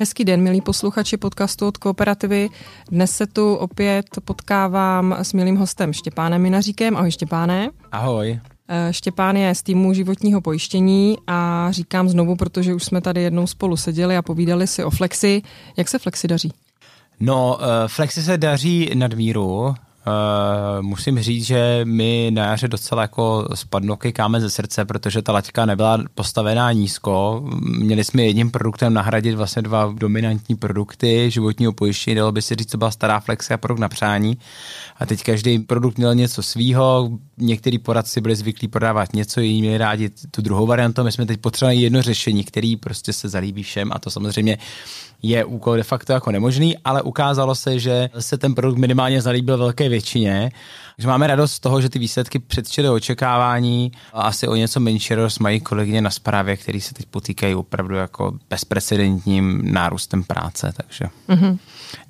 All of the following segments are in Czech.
Hezký den, milí posluchači podcastu od Kooperativy. Dnes se tu opět potkávám s milým hostem Štěpánem Minaříkem. Ahoj Štěpáne. Ahoj. Eh, Štěpán je z týmu životního pojištění a říkám znovu, protože už jsme tady jednou spolu seděli a povídali si o Flexi. Jak se Flexi daří? No, eh, Flexi se daří nadmíru. Uh, musím říct, že my na jaře docela jako spadno kykáme ze srdce, protože ta laťka nebyla postavená nízko. Měli jsme jedním produktem nahradit vlastně dva dominantní produkty životního pojištění, dalo by se říct, co byla stará flexi a produkt na přání. A teď každý produkt měl něco svýho, některý poradci byli zvyklí prodávat něco, jiní měli rádi tu druhou variantu. My jsme teď potřebovali jedno řešení, který prostě se zalíbí všem a to samozřejmě je úkol de facto jako nemožný, ale ukázalo se, že se ten produkt minimálně zalíbil velké většině. Takže máme radost z toho, že ty výsledky předčily očekávání a asi o něco menší radost mají kolegyně na zprávě, který se teď potýkají opravdu jako bezprecedentním nárůstem práce, takže mm-hmm.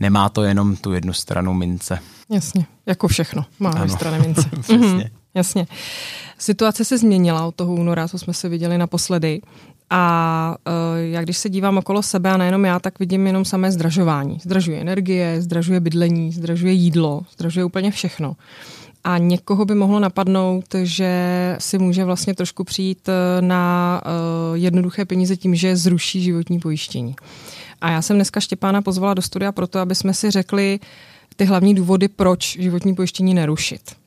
nemá to jenom tu jednu stranu mince. Jasně, jako všechno má dvě strany mince. Přesně. Mm-hmm. Jasně. Situace se změnila od toho února, co jsme se viděli naposledy. A uh, já když se dívám okolo sebe, a nejenom já, tak vidím jenom samé zdražování. Zdražuje energie, zdražuje bydlení, zdražuje jídlo, zdražuje úplně všechno. A někoho by mohlo napadnout, že si může vlastně trošku přijít e, na uh, jednoduché peníze tím, že zruší životní pojištění. A já jsem dneska Štěpána pozvala do studia proto, aby jsme si řekli ty hlavní důvody, proč životní pojištění nerušit.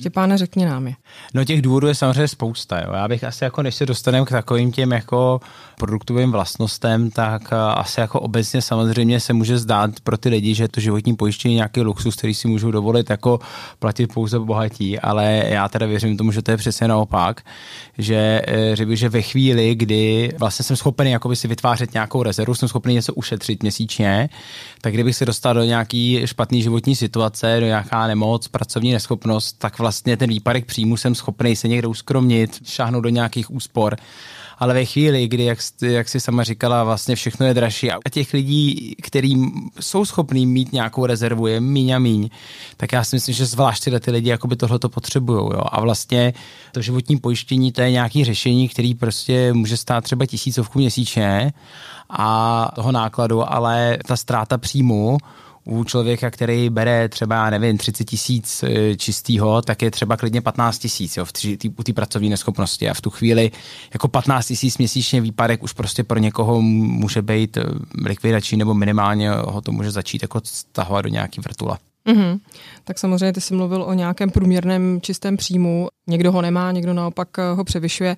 Štěpáne, řekni nám je. No těch důvodů je samozřejmě spousta. Jo. Já bych asi jako, než se dostaneme k takovým těm jako produktovým vlastnostem, tak eh, asi jako obecně samozřejmě se může zdát pro ty lidi, že to životní pojištění je nějaký luxus, který si můžou dovolit jako platit pouze bohatí, ale já teda věřím tomu, že to je přesně naopak, že eh, řekl že ve chvíli, kdy vlastně jsem schopný jakoby si vytvářet nějakou rezervu, jsem schopný něco ušetřit měsíčně, tak kdybych se dostal do nějaký špatný životní situace, do nějaká nemoc, pracovní neschopnost, tak vlastně ten výpadek příjmu jsem schopný se někde uskromnit, šáhnout do nějakých úspor ale ve chvíli, kdy, jak, jak si sama říkala, vlastně všechno je dražší a těch lidí, kteří jsou schopní mít nějakou rezervu, je míň a míň, tak já si myslím, že zvlášť tyhle ty lidi jakoby tohle to potřebují. A vlastně to životní pojištění, to je nějaký řešení, který prostě může stát třeba tisícovku měsíčně a toho nákladu, ale ta ztráta příjmu u člověka, který bere třeba, nevím, 30 tisíc e, čistýho, tak je třeba klidně 15 tisíc u té pracovní neschopnosti a v tu chvíli jako 15 tisíc měsíčně výpadek už prostě pro někoho může být e, likvidační nebo minimálně ho to může začít jako stahovat do nějaký vrtula. Mm-hmm. Tak samozřejmě ty jsi mluvil o nějakém průměrném čistém příjmu. Někdo ho nemá, někdo naopak eh, ho převyšuje,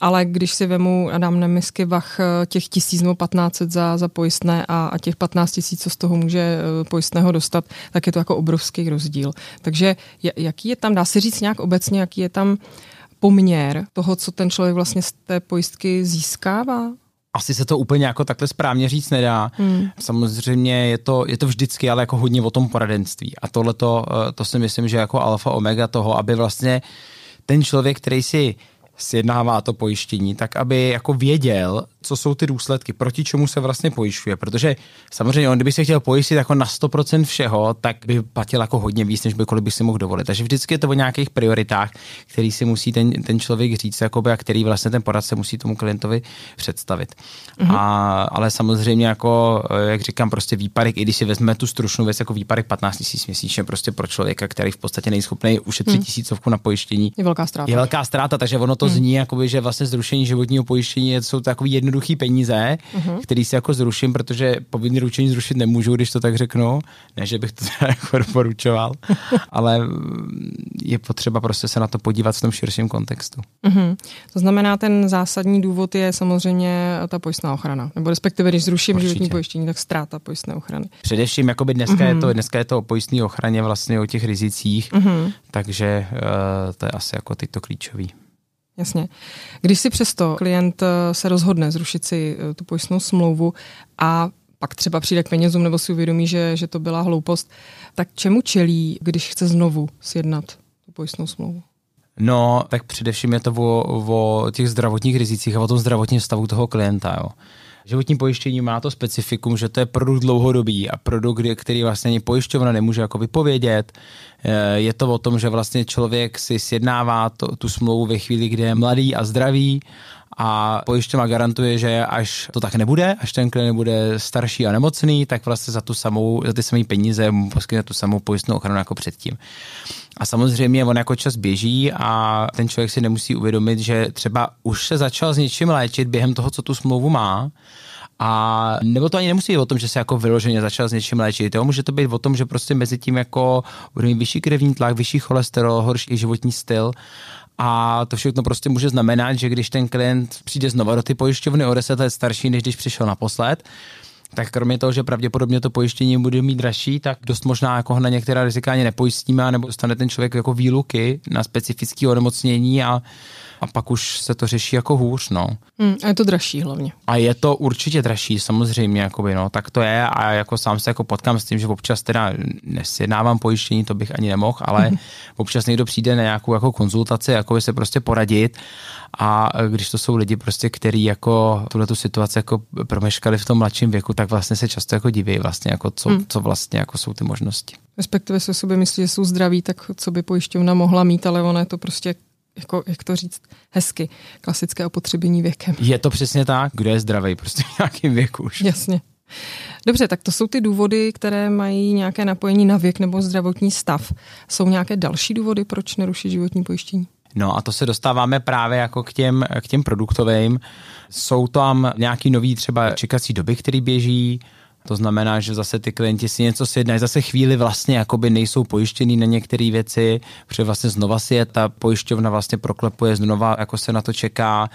ale když si vemu a dám na misky vach eh, těch tisíc nebo 1500 za, za pojistné a, a těch 15 tisíc, co z toho může eh, pojistného dostat, tak je to jako obrovský rozdíl. Takže jaký je tam, dá se říct nějak obecně, jaký je tam poměr toho, co ten člověk vlastně z té pojistky získává? Asi se to úplně jako takhle správně říct nedá. Hmm. Samozřejmě je to, je to vždycky ale jako hodně o tom poradenství. A tohle to eh, si myslím, že jako alfa omega toho, aby vlastně ten člověk, který si sjednává to pojištění, tak aby jako věděl, co jsou ty důsledky, proti čemu se vlastně pojišťuje, protože samozřejmě on, kdyby se chtěl pojistit jako na 100% všeho, tak by platil jako hodně víc, než by kolik by si mohl dovolit. Takže vždycky je to o nějakých prioritách, který si musí ten, ten člověk říct, jakoby, a který vlastně ten poradce musí tomu klientovi představit. Mm-hmm. A, ale samozřejmě jako, jak říkám, prostě výpadek, i když si vezmeme tu stručnou věc jako výpadek 15 tisíc měsíčně prostě pro člověka, který v podstatě není schopný ušetřit mm. tisícovku na pojištění. Je velká ztráta. Je velká ztráta, takže ono to mm. zní, jakoby, že vlastně zrušení životního pojištění jsou takový jednoduchý peníze, uh-huh. který si jako zruším, protože povinný ručení zrušit nemůžu, když to tak řeknu. Ne, že bych to jako doporučoval, ale je potřeba prostě se na to podívat v tom širším kontextu. Uh-huh. To znamená, ten zásadní důvod je samozřejmě ta pojistná ochrana. Nebo respektive, když zruším Určitě. životní pojištění, tak ztráta pojistné ochrany. Především, jakoby dneska, je to, dneska je to o pojistné ochraně vlastně o těch rizicích, uh-huh. takže uh, to je asi jako tyto klíčový. Jasně. Když si přesto klient eh, se rozhodne zrušit si eh, tu pojistnou smlouvu a pak třeba přijde k penězům nebo si uvědomí, že, že to byla hloupost, tak čemu čelí, když chce znovu sjednat tu pojistnou smlouvu? No, tak především je to o, o těch zdravotních rizicích a o tom zdravotním stavu toho klienta. Jo. Životní pojištění má to specifikum, že to je produkt dlouhodobý a produkt, který vlastně ani pojišťovna nemůže jako vypovědět. Eh, je to o tom, že vlastně člověk si sjednává to, tu smlouvu ve chvíli, kdy je mladý a zdravý a pojišťovna garantuje, že až to tak nebude, až ten klient bude starší a nemocný, tak vlastně za tu samou, za ty samé peníze mu poskytne tu samou pojistnou ochranu jako předtím. A samozřejmě on jako čas běží a ten člověk si nemusí uvědomit, že třeba už se začal s něčím léčit během toho, co tu smlouvu má, a nebo to ani nemusí být o tom, že se jako vyloženě začal s něčím léčit. Jo? Může to být o tom, že prostě mezi tím jako bude mít vyšší krevní tlak, vyšší cholesterol, horší životní styl. A to všechno prostě může znamenat, že když ten klient přijde znova do ty pojišťovny o 10 let starší, než když přišel naposled, tak kromě toho, že pravděpodobně to pojištění bude mít dražší, tak dost možná jako na některá rizika ani nepojistíme, nebo dostane ten člověk jako výluky na specifické onemocnění a a pak už se to řeší jako hůř, no. Hmm, a je to dražší hlavně. A je to určitě dražší, samozřejmě, jakoby, no, tak to je a jako sám se jako potkám s tím, že občas teda nesjednávám pojištění, to bych ani nemohl, ale hmm. občas někdo přijde na nějakou jako konzultaci, jako se prostě poradit a když to jsou lidi prostě, který jako tuhle tu situaci jako promeškali v tom mladším věku, tak vlastně se často jako diví vlastně, jako co, hmm. co vlastně jako jsou ty možnosti. Respektive se sobě myslí, že jsou zdraví, tak co by pojišťovna mohla mít, ale ono je to prostě jako, jak to říct, hezky, klasické opotřebení věkem. Je to přesně tak, kdo je zdravý prostě v nějakém věku už. Jasně. Dobře, tak to jsou ty důvody, které mají nějaké napojení na věk nebo zdravotní stav. Jsou nějaké další důvody, proč nerušit životní pojištění? No a to se dostáváme právě jako k těm, k těm produktovým. Jsou tam nějaký nový třeba čekací doby, které běží, to znamená, že zase ty klienti si něco sjednají, zase chvíli vlastně jakoby nejsou pojištěný na některé věci, protože vlastně znova si je ta pojišťovna vlastně proklepuje, znova jako se na to čeká.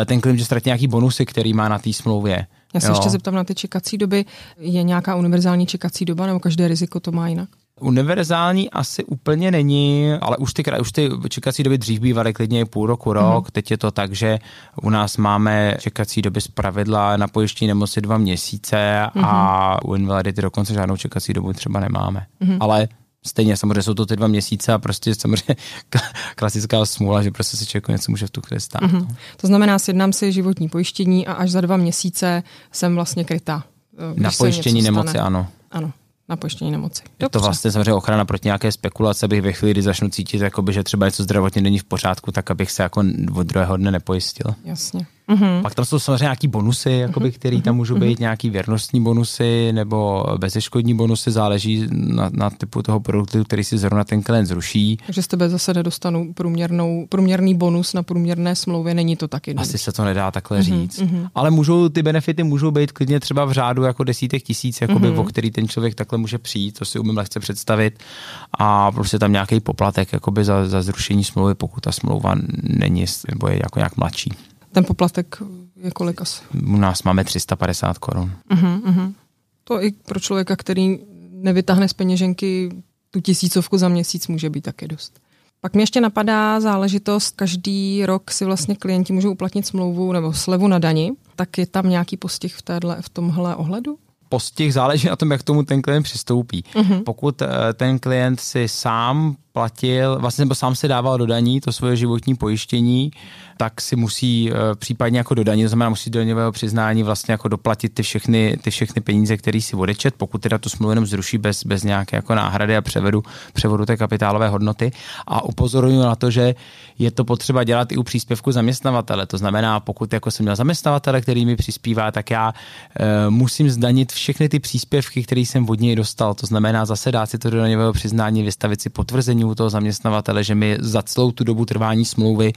Eh, ten klient, že ztratí nějaký bonusy, který má na té smlouvě. Já se jo. ještě zeptám na ty čekací doby. Je nějaká univerzální čekací doba nebo každé riziko to má jinak? Univerzální asi úplně není, ale už ty, už ty čekací doby dřív bývaly klidně půl roku, rok. Mm. Teď je to tak, že u nás máme čekací doby z pravidla na pojištění nemoci dva měsíce mm. a u invalidity dokonce žádnou čekací dobu třeba nemáme. Mm. Ale stejně samozřejmě jsou to ty dva měsíce a prostě samozřejmě klasická smůla, že prostě se člověku něco může v tu chvíli stát. Mm-hmm. To znamená, sjednám si životní pojištění a až za dva měsíce jsem vlastně krytá. Na pojištění nemoci, ano. Ano na pojištění nemoci. Je to vlastně samozřejmě ochrana proti nějaké spekulace, abych ve chvíli, kdy začnu cítit, jakoby, že třeba něco zdravotně není v pořádku, tak abych se jako od druhého dne nepojistil. Jasně. Mm-hmm. Pak tam jsou samozřejmě nějaký bonusy, jakoby, mm-hmm. které tam můžou být, mm-hmm. nějaký věrnostní bonusy nebo bezeškodní bonusy, záleží na, na typu toho produktu, který si zrovna ten klient zruší. Takže z tebe zase nedostanu průměrnou, průměrný bonus na průměrné smlouvě, není to taky. Asi se to nedá takhle mm-hmm. říct. Mm-hmm. Ale můžou, ty benefity můžou být klidně třeba v řádu jako desítek tisíc, jakoby, mm-hmm. o který ten člověk takhle může přijít, to si umím lehce představit. A prostě tam nějaký poplatek jakoby za, za zrušení smlouvy, pokud ta smlouva není nebo je jako nějak mladší. Ten poplatek je kolik asi? U nás máme 350 korun. Uh-huh, uh-huh. To i pro člověka, který nevytáhne z peněženky tu tisícovku za měsíc, může být taky dost. Pak mě ještě napadá záležitost, každý rok si vlastně klienti můžou uplatnit smlouvu nebo slevu na dani, tak je tam nějaký postih v, téhle, v tomhle ohledu? Postih záleží na tom, jak tomu ten klient přistoupí. Uh-huh. Pokud eh, ten klient si sám platil, vlastně nebo sám se dával do daní to svoje životní pojištění, tak si musí eh, případně jako do daní, to znamená musí do daňového přiznání vlastně jako doplatit ty všechny, ty všechny peníze, které si odečet, pokud teda tu smlouvu jenom zruší bez, bez nějaké jako náhrady a převedu, převodu té kapitálové hodnoty. A upozorňuji na to, že je to potřeba dělat i u příspěvku zaměstnavatele. To znamená, pokud jako jsem měl zaměstnavatele, který mi přispívá, tak já e, musím zdanit všechny ty příspěvky, které jsem od něj dostal. To znamená zase dát si to do daňového přiznání, vystavit si potvrzení u toho zaměstnavatele, že mi za celou tu dobu trvání smlouvy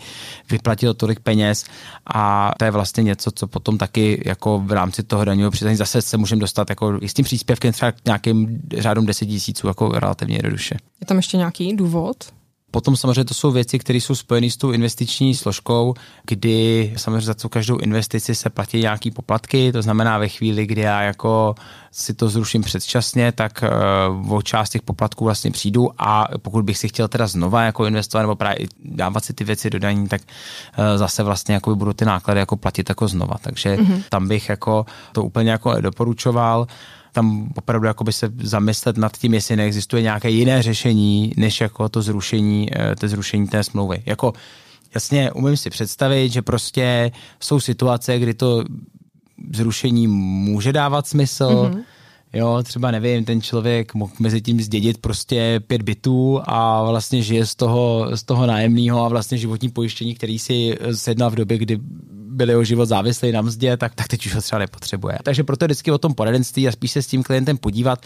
vyplatil tolik peněz a to je vlastně něco, co potom taky jako v rámci toho daňového přiznání zase se můžeme dostat jako i s tím příspěvkem třeba k nějakým řádům 10 tisíců jako relativně jednoduše. Je tam ještě nějaký důvod? Potom samozřejmě to jsou věci, které jsou spojeny s tou investiční složkou, kdy samozřejmě za co každou investici se platí nějaký poplatky, to znamená ve chvíli, kdy já jako si to zruším předčasně, tak uh, o část těch poplatků vlastně přijdu a pokud bych si chtěl teda znova jako investovat nebo právě dávat si ty věci do daní, tak uh, zase vlastně jako budu ty náklady jako platit jako znova. Takže mm-hmm. tam bych jako to úplně jako doporučoval tam opravdu jakoby se zamyslet nad tím, jestli neexistuje nějaké jiné řešení, než jako to zrušení, eh, to zrušení té smlouvy. Jako jasně umím si představit, že prostě jsou situace, kdy to zrušení může dávat smysl, mm-hmm. Jo, třeba nevím, ten člověk mohl mezi tím zdědit prostě pět bytů a vlastně žije z toho, z toho nájemného a vlastně životní pojištění, který si sednal v době, kdy byli o život závislí na mzdě, tak, tak teď už ho třeba nepotřebuje. Takže proto vždycky o tom poradenství a spíš se s tím klientem podívat,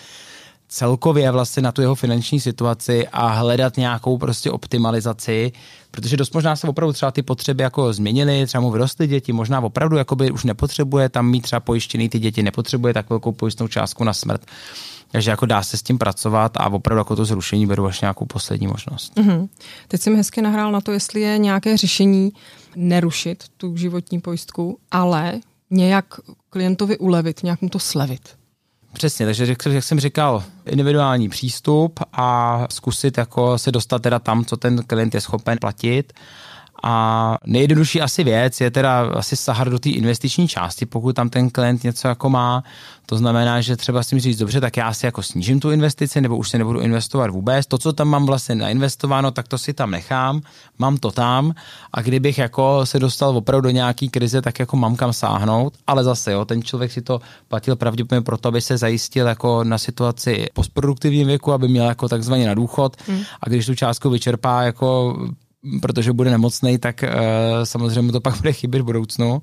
celkově vlastně na tu jeho finanční situaci a hledat nějakou prostě optimalizaci, protože dost možná se opravdu třeba ty potřeby jako změnily, třeba mu vyrostly děti, možná opravdu jakoby už nepotřebuje tam mít třeba pojištěný ty děti, nepotřebuje tak velkou pojistnou částku na smrt. Takže jako dá se s tím pracovat a opravdu jako to zrušení beru až nějakou poslední možnost. Mm-hmm. Teď jsem hezky nahrál na to, jestli je nějaké řešení nerušit tu životní pojistku, ale nějak klientovi ulevit, nějak mu to slevit. Přesně, takže jak jsem říkal, individuální přístup a zkusit jako se dostat teda tam, co ten klient je schopen platit a nejjednodušší asi věc je teda asi sahat do té investiční části, pokud tam ten klient něco jako má. To znamená, že třeba si říct, dobře, tak já si jako snížím tu investici, nebo už se nebudu investovat vůbec. To, co tam mám vlastně nainvestováno, tak to si tam nechám, mám to tam a kdybych jako se dostal opravdu do nějaký krize, tak jako mám kam sáhnout, ale zase jo, ten člověk si to platil pravděpodobně proto, aby se zajistil jako na situaci postproduktivním věku, aby měl jako takzvaně na důchod mm. a když tu částku vyčerpá jako protože bude nemocný, tak uh, samozřejmě mu to pak bude chybět v budoucnu.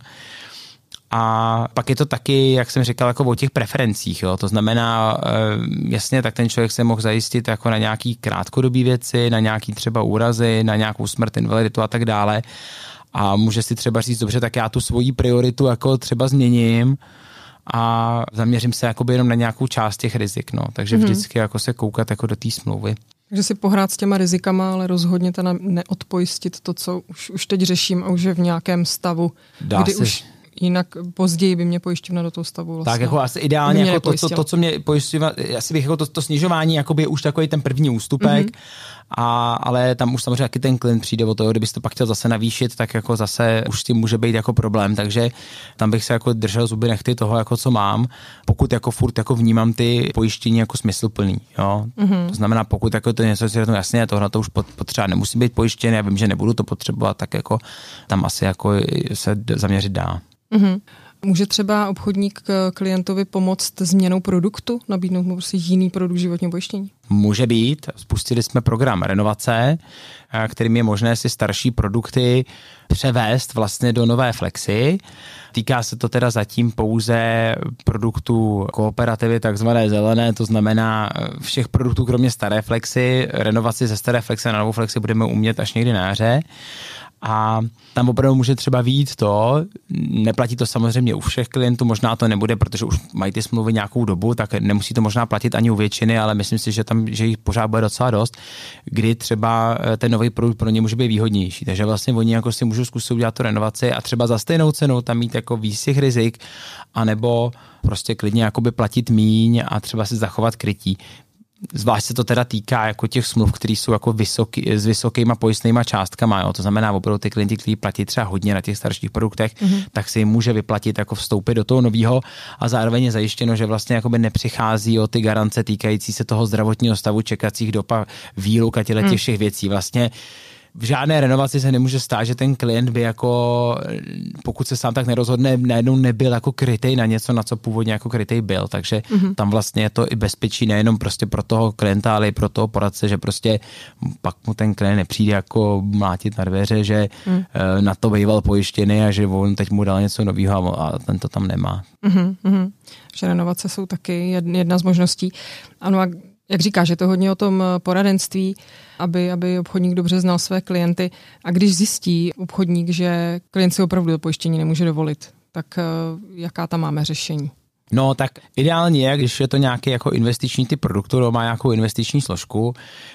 A pak je to taky, jak jsem říkal, jako o těch preferencích. Jo. To znamená, uh, jasně, tak ten člověk se mohl zajistit jako na nějaký krátkodobý věci, na nějaký třeba úrazy, na nějakou smrt, invaliditu a tak dále. A může si třeba říct, dobře, tak já tu svoji prioritu jako třeba změním a zaměřím se jakoby jenom na nějakou část těch rizik. No. Takže mm-hmm. vždycky jako se koukat jako do té smlouvy. Takže si pohrát s těma rizikama, ale rozhodně teda neodpojistit to, co už, už teď řeším a už je v nějakém stavu, Dá kdy se. už jinak později by mě pojišťovna do toho stavu vlastně. Tak jako asi ideálně jako to, to, to, co mě pojišťovna, asi bych jako to, to snižování jako by už takový ten první ústupek, mm-hmm. A, ale tam už samozřejmě taky ten klient přijde o to, kdybyste to pak chtěl zase navýšit, tak jako zase už s tím může být jako problém, takže tam bych se jako držel zuby nechty toho, jako co mám, pokud jako furt jako vnímám ty pojištění jako smysluplný, jo. Mm-hmm. To znamená, pokud jako to něco si řeknu, jasně, tohle to už potřeba nemusí být pojištěný, já vím, že nebudu to potřebovat, tak jako tam asi jako se zaměřit dá. Mm-hmm. Může třeba obchodník klientovi pomoct změnou produktu, nabídnout mu prostě jiný produkt životního pojištění? Může být. Spustili jsme program renovace, eh, kterým je možné si starší produkty převést vlastně do nové flexy. Týká se to teda zatím pouze produktů kooperativy, takzvané zelené, to znamená eh, všech produktů, kromě staré flexy. Renovaci ze staré flexy na novou flexi budeme umět až někdy na jaře a tam opravdu může třeba vít to, neplatí to samozřejmě u všech klientů, možná to nebude, protože už mají ty smlouvy nějakou dobu, tak nemusí to možná platit ani u většiny, ale myslím si, že tam, že jich pořád bude docela dost, kdy třeba eh, ten nový produkt pro ně může být výhodnější. Takže vlastně oni jako si můžou zkusit udělat tu renovaci a třeba za stejnou cenu tam mít jako víc těch rizik, anebo prostě klidně jakoby platit míň a třeba si zachovat krytí. Zvlášť se to teda týká jako těch smluv, které jsou jako vysoký, s vysokýma pojistnýma částkama. Jo. To znamená, opravdu ty klienti, kteří platí třeba hodně na těch starších produktech, mm-hmm. tak si jim může vyplatit jako vstoupit do toho nového a zároveň je zajištěno, že vlastně nepřichází o ty garance týkající se toho zdravotního stavu, čekacích dob a výluk a těch mm. všech věcí. Vlastně v žádné renovaci se nemůže stát, že ten klient by jako, pokud se sám tak nerozhodne, najednou nebyl jako krytej na něco, na co původně jako krytej byl. Takže mm-hmm. tam vlastně je to i bezpečí nejenom prostě pro toho klienta, ale i pro toho poradce, že prostě pak mu ten klient nepřijde jako mlátit na dveře, že mm. na to býval pojištěný a že on teď mu dal něco nového a ten to tam nemá. Mm-hmm. Že renovace jsou taky jedna z možností. Ano a jak říkáš, je to hodně o tom eh, poradenství, aby, aby obchodník dobře znal své klienty. A když zjistí obchodník, že klient si opravdu to pojištění nemůže dovolit, tak eh, jaká tam máme řešení? No tak ideálně je, když je to nějaký jako investiční typ produktu, má nějakou investiční složku,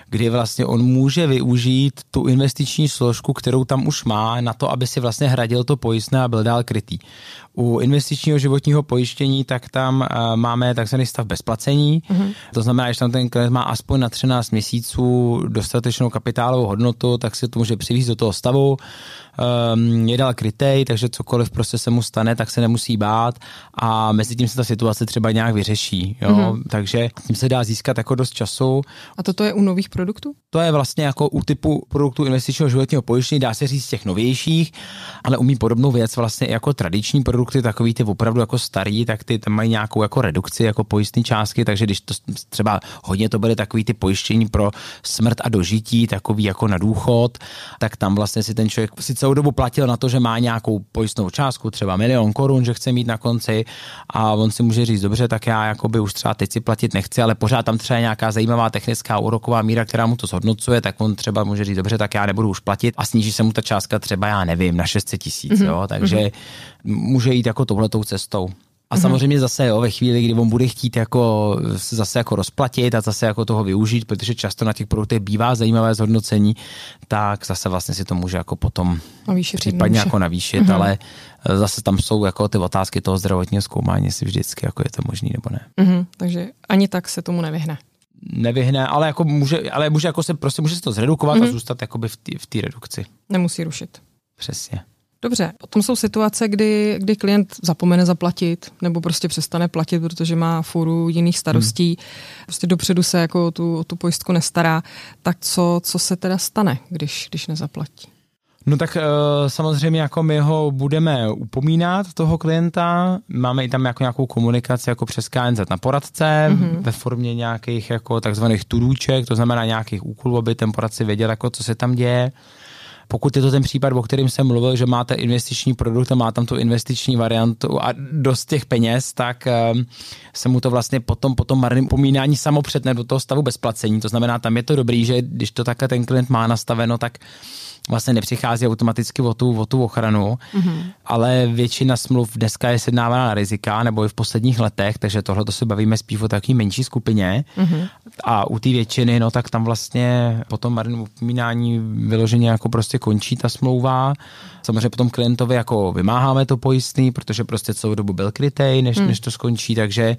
kdy vlastně on může využít tu investiční složku, kterou tam už má, na to, aby si vlastně hradil to pojistné a byl dál krytý. U investičního životního pojištění tak tam uh, máme takzvaný stav bezplacení, mm-hmm. to znamená, že tam ten klient má aspoň na 13 měsíců dostatečnou kapitálovou hodnotu, tak si to může přivízt do toho stavu, um, je dál krytej, takže cokoliv prostě se mu stane, tak se nemusí bát a mezi tím se ta situace třeba nějak vyřeší. Jo? Mm-hmm. Takže tím se dá získat jako dost času. A toto je u nových produktů? To je vlastně jako u typu produktů investičního životního pojištění, dá se říct těch novějších, ale umí podobnou věc vlastně jako tradiční produkty, takový ty opravdu jako starý, tak ty tam mají nějakou jako redukci, jako pojistné částky, takže když to třeba hodně to byly takový ty pojištění pro smrt a dožití, takový jako na důchod, tak tam vlastně si ten člověk si celou dobu platil na to, že má nějakou pojistnou částku, třeba milion korun, že chce mít na konci a on si může říct, dobře, tak já jakoby už třeba teď si platit nechci, ale pořád tam třeba nějaká zajímavá technická úroková míra, která mu to zhodnocuje, tak on třeba může říct, dobře, tak já nebudu už platit a sníží se mu ta částka třeba, já nevím, na 600 tisíc, mm-hmm. jo, takže mm-hmm. Může jít jako touhletou cestou. A mm-hmm. samozřejmě zase jo, ve chvíli, kdy on bude chtít jako se zase jako rozplatit a zase jako toho využít, protože často na těch produktech bývá zajímavé zhodnocení, tak zase vlastně si to může jako potom navýšit, případně může. jako navýšit, mm-hmm. ale zase tam jsou jako ty otázky toho zdravotního zkoumání, jestli vždycky jako je to možný nebo ne. Mm-hmm. Takže ani tak se tomu nevyhne nevyhne, ale jako může, ale může jako se prostě může se to zredukovat mm-hmm. a mhm. zůstat jakoby v té redukci. Nemusí rušit. Přesně. Dobře, potom jsou situace, kdy, kdy klient zapomene zaplatit nebo prostě přestane platit, protože má furu jiných starostí, hmm. prostě dopředu se jako tu, o tu pojistku nestará, tak co, co se teda stane, když, když nezaplatí? No tak uh, samozřejmě jako my ho budeme upomínat, toho klienta, máme i tam jako nějakou komunikaci jako přes KNZ na poradce mm-hmm. ve formě nějakých jako takzvaných turůček, to znamená nějakých úkolů, aby ten poradce věděl, jako co se tam děje. Pokud je to ten případ, o kterém jsem mluvil, že máte investiční produkt a má tam tu investiční variantu a dost těch peněz, tak um, se mu to vlastně potom, potom marným pomínání samo přetne do toho stavu bezplacení. To znamená, tam je to dobrý, že když to takhle ten klient má nastaveno, tak vlastně nepřichází automaticky o tu, o tu ochranu, mm-hmm. ale většina smluv dneska je sednávána na rizika, nebo i v posledních letech, takže tohle to se bavíme spíš o takové menší skupině. Mm-hmm. A u té většiny, no tak tam vlastně po tom marném upomínání vyloženě jako prostě končí ta smlouva. Samozřejmě potom klientovi jako vymáháme to pojistný, protože prostě celou dobu byl krytej, než, mm. než to skončí, takže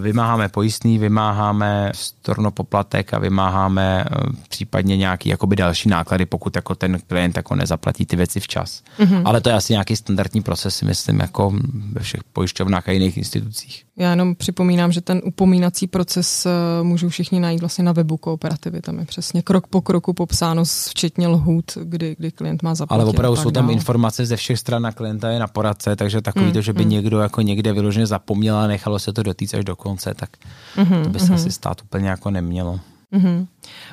vymáháme pojistný, vymáháme stornopoplatek a vymáháme eh, případně nějaký jakoby další náklady, pokud jako ten klient jako nezaplatí ty věci včas. Mm-hmm. Ale to je asi nějaký standardní proces, myslím, jako ve všech pojišťovnách a jiných institucích. Já jenom připomínám, že ten upomínací proces eh, můžou všichni najít vlastně na webu kooperativy. Tam je přesně krok po kroku popsáno, včetně lhůt, kdy, kdy klient má zaplatit. Ale opravdu jsou tam dál. informace ze všech stran na klienta je na poradce, takže takový mm, to, že by mm. někdo jako někde vyloženě zapomněl a nechalo se to dotýct až do konce, tak mm-hmm, to by se mm-hmm. asi stát úplně jako nemělo. Mm-hmm.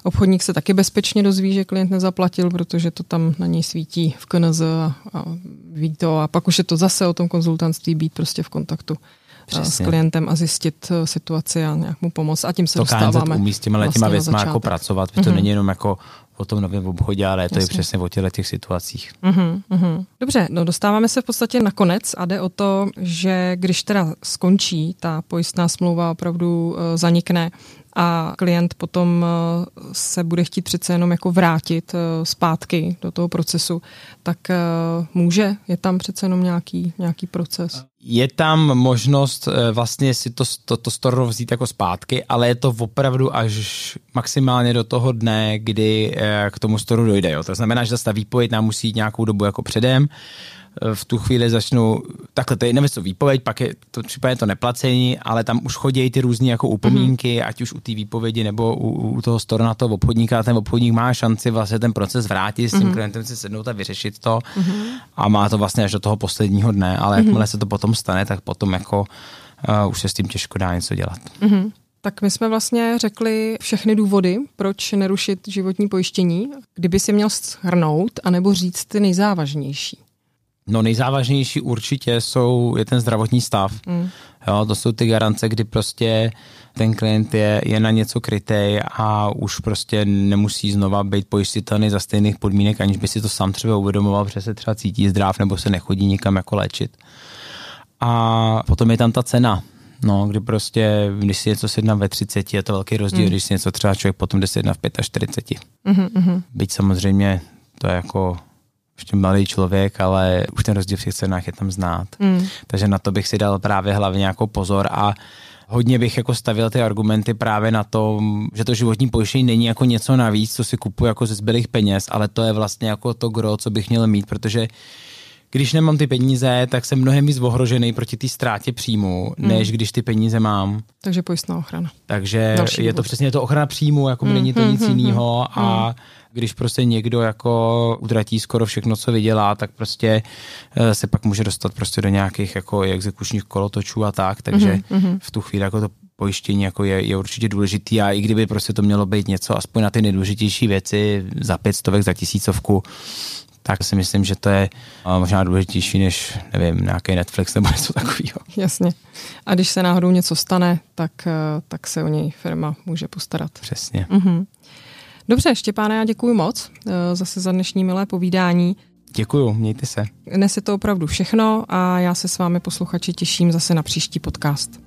Obchodník se taky bezpečně dozví, že klient nezaplatil, protože to tam na něj svítí v KNZ a, a ví to. A pak už je to zase o tom konzultantství být prostě v kontaktu Přesně. s klientem a zjistit eh, situaci a nějak mu pomoct. A tím se to dostáváme. umí s těma vlastně věcma jako pracovat. Mm-hmm. To mhm. není jenom jako o tom novém obchodě, ale to je přesně o těchto těch situacích. Mm-hmm, mm-hmm. Dobře, no dostáváme se v podstatě na konec a jde o to, že když teda skončí ta pojistná smlouva opravdu uh, zanikne, a klient potom eh, se bude chtít přece jenom jako vrátit eh, zpátky do toho procesu, tak může? Je tam přece jenom nějaký, nějaký proces? Je tam možnost vlastně si to, to, to storno vzít jako zpátky, ale je to opravdu až maximálně do toho dne, kdy k tomu storu dojde. Jo. To znamená, že ta výpověď nám musí jít nějakou dobu jako předem, v tu chvíli začnu, takhle to je nevím, co výpověď, pak je to případně to neplacení, ale tam už chodí ty různé jako upomínky, mm-hmm. ať už u té výpovědi nebo u, u toho storna toho obchodníka, ten obchodník má šanci vlastně ten proces vrátit s tím mm-hmm. klientem si sednout a vyřešit to mm-hmm. a má to vlastně až do toho posledního dne, ale mm-hmm. jakmile se to potom stane, tak potom jako uh, už se s tím těžko dá něco dělat. Mm-hmm. Tak my jsme vlastně řekli všechny důvody, proč nerušit životní pojištění. Kdyby si měl shrnout, anebo říct ty nejzávažnější. No nejzávažnější určitě jsou, je ten zdravotní stav. Mm. Jo, to jsou ty garance, kdy prostě ten klient je, je na něco krytej a už prostě nemusí znova být pojistitelný za stejných podmínek, aniž by si to sám třeba uvědomoval, protože se třeba cítí zdrav nebo se nechodí nikam jako léčit. A potom je tam ta cena. No, kdy prostě, když si něco sjedná ve 30, je to velký rozdíl, mm. když si něco třeba člověk potom jde sjedná v 45. Mm-hmm. Byť samozřejmě to je jako ještě mladý člověk, ale už ten rozdíl v těch cenách je tam znát. Mm. Takže na to bych si dal právě hlavně jako pozor a hodně bych jako stavil ty argumenty právě na to, že to životní pojištění není jako něco navíc, co si kupuju jako ze zbylých peněz, ale to je vlastně jako to gro, co bych měl mít, protože když nemám ty peníze, tak jsem mnohem víc ohrožený proti té ztrátě příjmu, hmm. než když ty peníze mám. Takže pojistná ochrana. Takže Další je to přesně to ochrana příjmu, jako hmm. není to hmm, nic hmm, jiného hmm. a hmm. když prostě někdo jako utratí skoro všechno, co vydělá, tak prostě eh, se pak může dostat prostě do nějakých jako exekučních kolotočů a tak, takže hmm. v tu chvíli jako to pojištění jako je, je určitě důležitý a i kdyby prostě to mělo být něco aspoň na ty nejdůležitější věci za pětstovek, za tisícovku, tak si myslím, že to je možná důležitější než, nevím, nějaký Netflix nebo něco takového. Jasně. A když se náhodou něco stane, tak, eh, tak se o něj firma může postarat. Přesně. Mhm. Dobře, Štěpáne, já děkuji moc eh, zase za dnešní milé povídání. Děkuju, mějte se. Dnes je to opravdu všechno a já se s vámi posluchači těším zase na příští podcast.